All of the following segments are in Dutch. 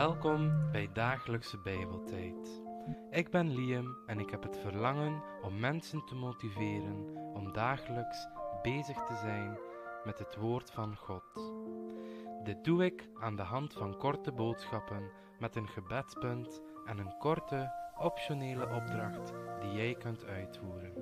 Welkom bij Dagelijkse Bijbeltijd. Ik ben Liam en ik heb het verlangen om mensen te motiveren om dagelijks bezig te zijn met het Woord van God. Dit doe ik aan de hand van korte boodschappen met een gebedspunt en een korte, optionele opdracht die jij kunt uitvoeren.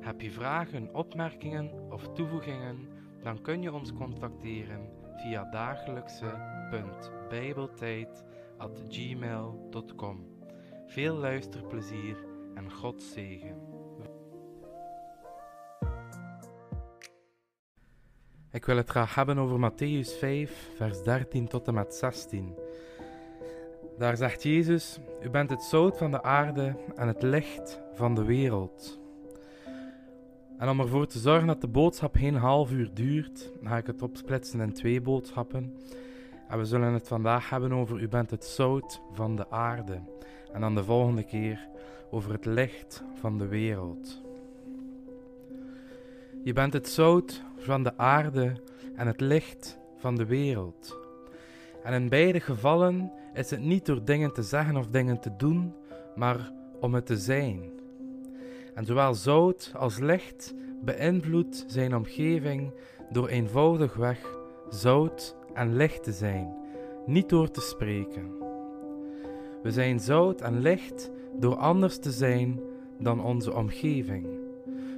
Heb je vragen, opmerkingen of toevoegingen, dan kun je ons contacteren via dagelijkse.bijbeltijd.gmail.com. Veel luisterplezier en God zegen. Ik wil het graag hebben over Matthäus 5, vers 13 tot en met 16. Daar zegt Jezus: U bent het zout van de aarde en het licht van de wereld. En om ervoor te zorgen dat de boodschap geen half uur duurt, ga ik het opsplitsen in twee boodschappen. En we zullen het vandaag hebben over U bent het zout van de aarde. En dan de volgende keer over het licht van de wereld. Je bent het zout van de aarde en het licht van de wereld. En in beide gevallen is het niet door dingen te zeggen of dingen te doen, maar om het te zijn. En zowel zout als licht beïnvloedt zijn omgeving door eenvoudigweg zout en licht te zijn, niet door te spreken. We zijn zout en licht door anders te zijn dan onze omgeving.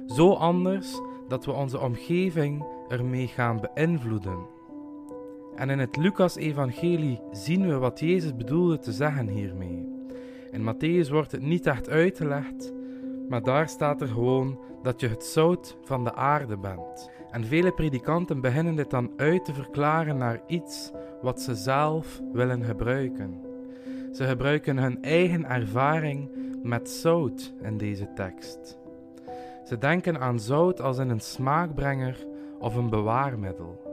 Zo anders dat we onze omgeving ermee gaan beïnvloeden. En in het Lucas-evangelie zien we wat Jezus bedoelde te zeggen hiermee. In Matthäus wordt het niet echt uitgelegd, maar daar staat er gewoon dat je het zout van de aarde bent. En vele predikanten beginnen dit dan uit te verklaren naar iets wat ze zelf willen gebruiken. Ze gebruiken hun eigen ervaring met zout in deze tekst. Ze denken aan zout als een smaakbrenger of een bewaarmiddel.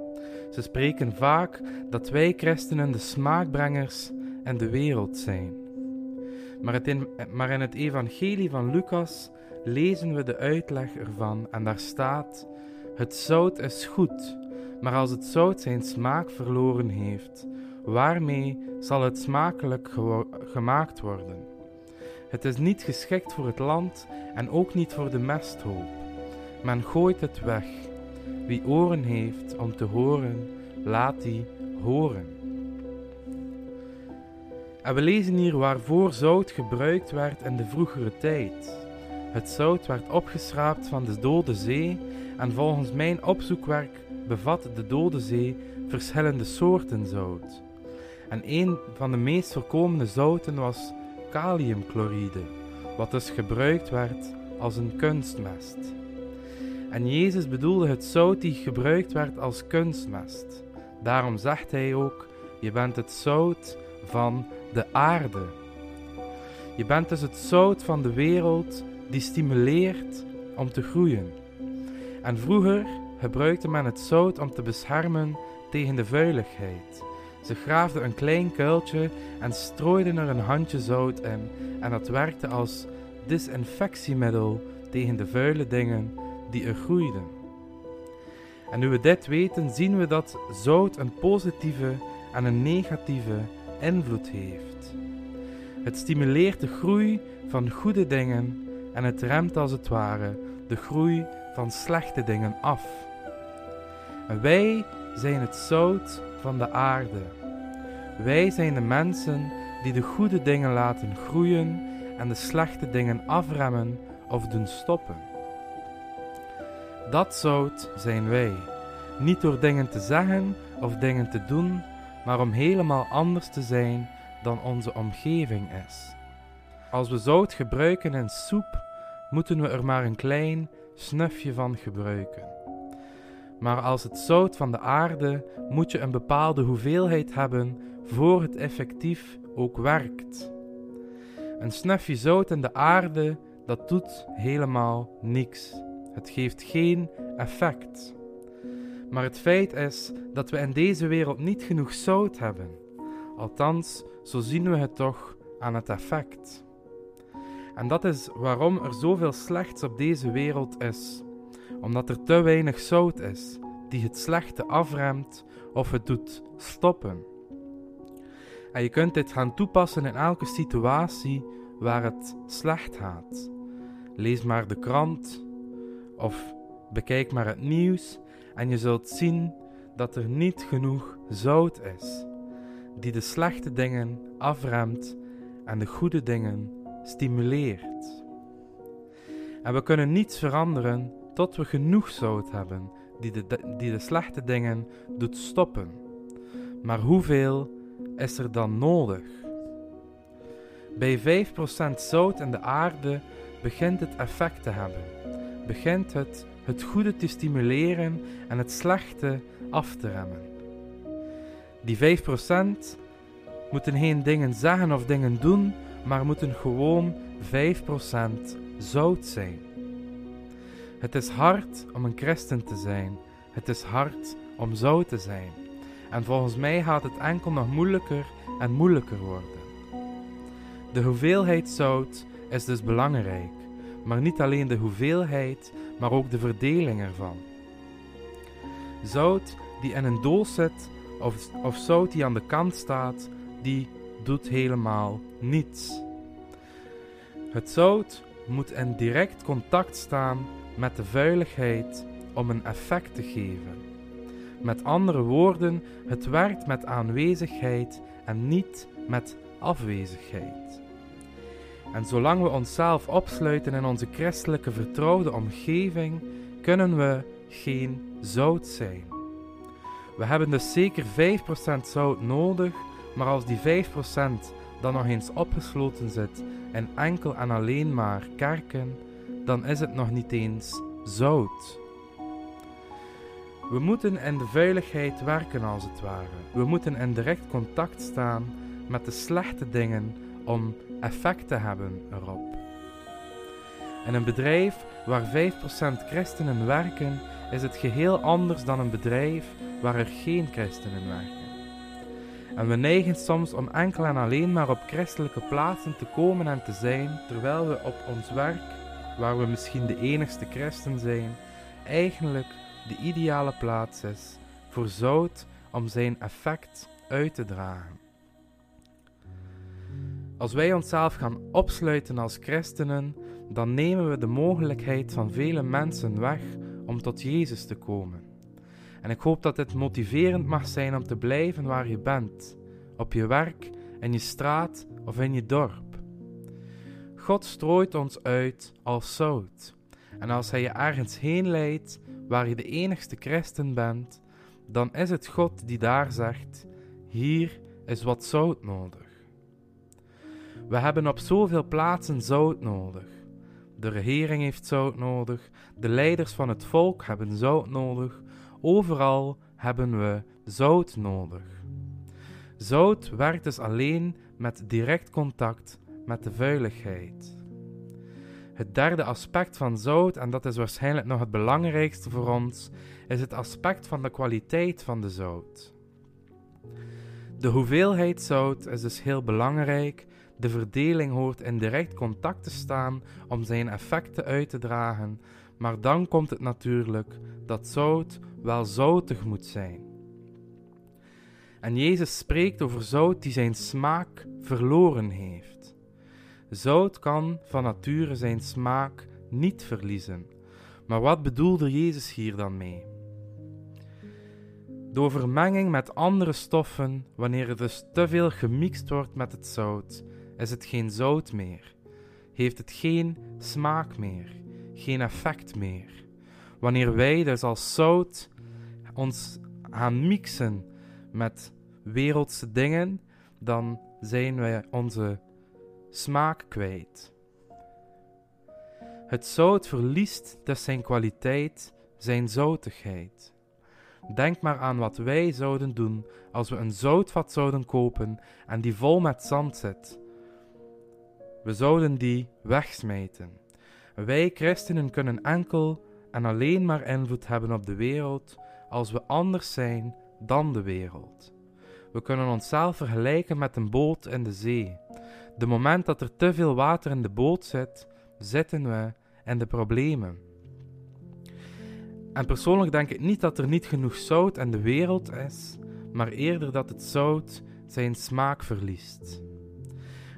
Ze spreken vaak dat wij christenen de smaakbrengers in de wereld zijn. Maar, in, maar in het evangelie van Lucas lezen we de uitleg ervan en daar staat: Het zout is goed, maar als het zout zijn smaak verloren heeft, waarmee zal het smakelijk gemaakt worden? Het is niet geschikt voor het land en ook niet voor de mesthoop. Men gooit het weg. Wie oren heeft om te horen, laat die horen. En we lezen hier waarvoor zout gebruikt werd in de vroegere tijd. Het zout werd opgeschraapt van de Dode Zee en volgens mijn opzoekwerk bevat de Dode Zee verschillende soorten zout. En een van de meest voorkomende zouten was kaliumchloride, wat dus gebruikt werd als een kunstmest. En Jezus bedoelde het zout die gebruikt werd als kunstmest. Daarom zegt hij ook: Je bent het zout van de aarde. Je bent dus het zout van de wereld die stimuleert om te groeien. En vroeger gebruikte men het zout om te beschermen tegen de vuiligheid. Ze graafden een klein kuiltje en strooiden er een handje zout in, en dat werkte als disinfectiemiddel tegen de vuile dingen die er groeiden. En nu we dit weten, zien we dat zout een positieve en een negatieve invloed heeft. Het stimuleert de groei van goede dingen en het remt als het ware de groei van slechte dingen af. Wij zijn het zout van de aarde. Wij zijn de mensen die de goede dingen laten groeien en de slechte dingen afremmen of doen stoppen. Dat zout zijn wij, niet door dingen te zeggen of dingen te doen, maar om helemaal anders te zijn dan onze omgeving is. Als we zout gebruiken in soep, moeten we er maar een klein snufje van gebruiken. Maar als het zout van de aarde moet je een bepaalde hoeveelheid hebben voor het effectief ook werkt. Een snufje zout in de aarde, dat doet helemaal niks. Het geeft geen effect. Maar het feit is dat we in deze wereld niet genoeg zout hebben. Althans, zo zien we het toch aan het effect. En dat is waarom er zoveel slechts op deze wereld is. Omdat er te weinig zout is die het slechte afremt of het doet stoppen. En je kunt dit gaan toepassen in elke situatie waar het slecht gaat. Lees maar de krant of bekijk maar het nieuws en je zult zien dat er niet genoeg zout is die de slechte dingen afremt en de goede dingen stimuleert. En we kunnen niets veranderen tot we genoeg zout hebben die de, die de slechte dingen doet stoppen. Maar hoeveel is er dan nodig? Bij 5% zout in de aarde begint het effect te hebben. Begint het het goede te stimuleren en het slechte af te remmen. Die 5% moeten geen dingen zeggen of dingen doen, maar moeten gewoon 5% zout zijn. Het is hard om een christen te zijn. Het is hard om zout te zijn. En volgens mij gaat het enkel nog moeilijker en moeilijker worden. De hoeveelheid zout is dus belangrijk, maar niet alleen de hoeveelheid, maar ook de verdeling ervan. Zout die in een doos zit of, of zout die aan de kant staat, die doet helemaal niets. Het zout moet in direct contact staan met de vuiligheid om een effect te geven. Met andere woorden, het werkt met aanwezigheid en niet met afwezigheid. En zolang we onszelf opsluiten in onze christelijke vertrouwde omgeving, kunnen we geen zout zijn. We hebben dus zeker 5% zout nodig, maar als die 5% dan nog eens opgesloten zit in enkel en alleen maar kerken, dan is het nog niet eens zout. We moeten in de veiligheid werken als het ware. We moeten in direct contact staan met de slechte dingen om effect te hebben erop. In een bedrijf waar 5% christenen werken, is het geheel anders dan een bedrijf waar er geen christenen werken. En we neigen soms om enkel en alleen maar op christelijke plaatsen te komen en te zijn, terwijl we op ons werk, waar we misschien de enigste christen zijn, eigenlijk de ideale plaats is voor zout om zijn effect uit te dragen. Als wij onszelf gaan opsluiten als christenen, dan nemen we de mogelijkheid van vele mensen weg om tot Jezus te komen. En ik hoop dat dit motiverend mag zijn om te blijven waar je bent, op je werk, in je straat of in je dorp. God strooit ons uit als zout. En als Hij je ergens heen leidt waar je de enigste christen bent, dan is het God die daar zegt: Hier is wat zout nodig. We hebben op zoveel plaatsen zout nodig. De regering heeft zout nodig, de leiders van het volk hebben zout nodig, overal hebben we zout nodig. Zout werkt dus alleen met direct contact met de vuiligheid. Het derde aspect van zout, en dat is waarschijnlijk nog het belangrijkste voor ons, is het aspect van de kwaliteit van de zout. De hoeveelheid zout is dus heel belangrijk. De verdeling hoort in direct contact te staan om zijn effecten uit te dragen, maar dan komt het natuurlijk dat zout wel zoutig moet zijn. En Jezus spreekt over zout die zijn smaak verloren heeft. Zout kan van nature zijn smaak niet verliezen. Maar wat bedoelde Jezus hier dan mee? Door vermenging met andere stoffen, wanneer er dus te veel gemixt wordt met het zout, is het geen zout meer. Heeft het geen smaak meer, geen effect meer. Wanneer wij dus als zout ons gaan mixen met wereldse dingen, dan zijn wij onze smaak kwijt. Het zout verliest dus zijn kwaliteit, zijn zoutigheid. Denk maar aan wat wij zouden doen als we een zoutvat zouden kopen en die vol met zand zit. We zouden die wegsmijten. Wij christenen kunnen enkel en alleen maar invloed hebben op de wereld als we anders zijn dan de wereld. We kunnen onszelf vergelijken met een boot in de zee. De moment dat er te veel water in de boot zit, zitten we in de problemen. En persoonlijk denk ik niet dat er niet genoeg zout in de wereld is, maar eerder dat het zout zijn smaak verliest.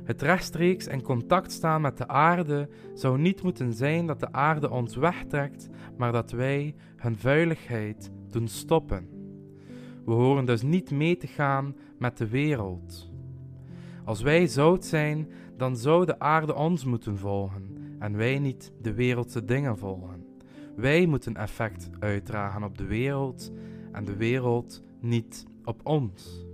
Het rechtstreeks in contact staan met de aarde zou niet moeten zijn dat de aarde ons wegtrekt, maar dat wij hun vuiligheid doen stoppen. We horen dus niet mee te gaan met de wereld. Als wij zout zijn, dan zou de aarde ons moeten volgen en wij niet de wereldse dingen volgen. Wij moeten effect uitdragen op de wereld en de wereld niet op ons.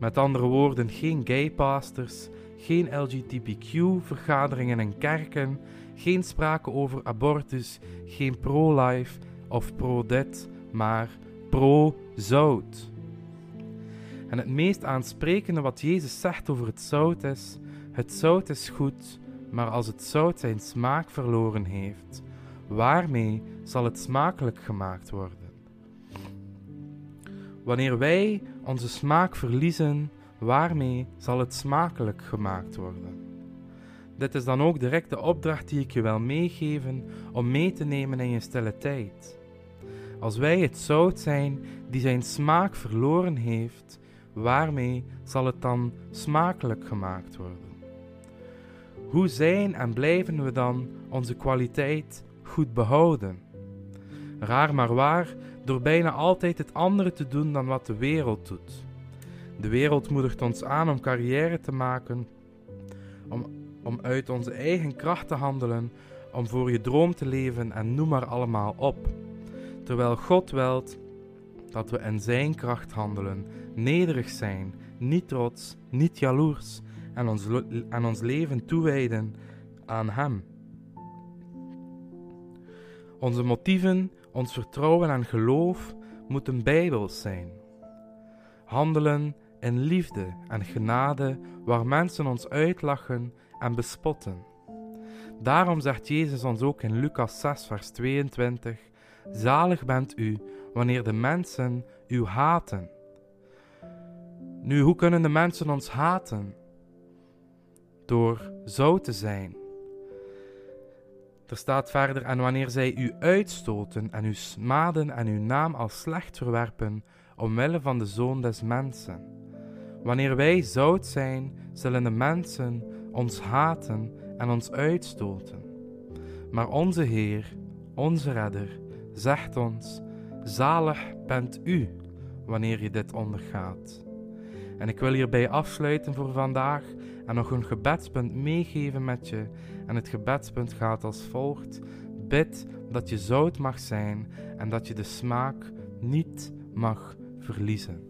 Met andere woorden, geen gaypastors, geen LGBTQ-vergaderingen in kerken, geen sprake over abortus, geen pro-life of pro-dit, maar pro-zout. En het meest aansprekende wat Jezus zegt over het zout is: het zout is goed, maar als het zout zijn smaak verloren heeft, waarmee zal het smakelijk gemaakt worden? Wanneer wij onze smaak verliezen, waarmee zal het smakelijk gemaakt worden? Dit is dan ook direct de opdracht die ik je wil meegeven om mee te nemen in je stille tijd. Als wij het zout zijn die zijn smaak verloren heeft, waarmee zal het dan smakelijk gemaakt worden? Hoe zijn en blijven we dan onze kwaliteit goed behouden? Raar maar waar, door bijna altijd het andere te doen dan wat de wereld doet. De wereld moedigt ons aan om carrière te maken, om, om uit onze eigen kracht te handelen, om voor je droom te leven en noem maar allemaal op. Terwijl God wilt dat we in Zijn kracht handelen, nederig zijn, niet trots, niet jaloers en ons, en ons leven toewijden aan Hem. Onze motieven, ons vertrouwen en geloof moeten bijbels zijn. Handelen in liefde en genade waar mensen ons uitlachen en bespotten. Daarom zegt Jezus ons ook in Lucas 6, vers 22: Zalig bent u wanneer de mensen u haten. Nu, hoe kunnen de mensen ons haten? Door zo te zijn. Er staat verder, en wanneer zij u uitstoten en u smaden en uw naam als slecht verwerpen, omwille van de Zoon des Mensen. Wanneer wij zout zijn, zullen de mensen ons haten en ons uitstoten. Maar onze Heer, onze Redder, zegt ons: Zalig bent u wanneer je dit ondergaat. En ik wil hierbij afsluiten voor vandaag en nog een gebedspunt meegeven met je. En het gebedspunt gaat als volgt: Bid dat je zout mag zijn en dat je de smaak niet mag verliezen.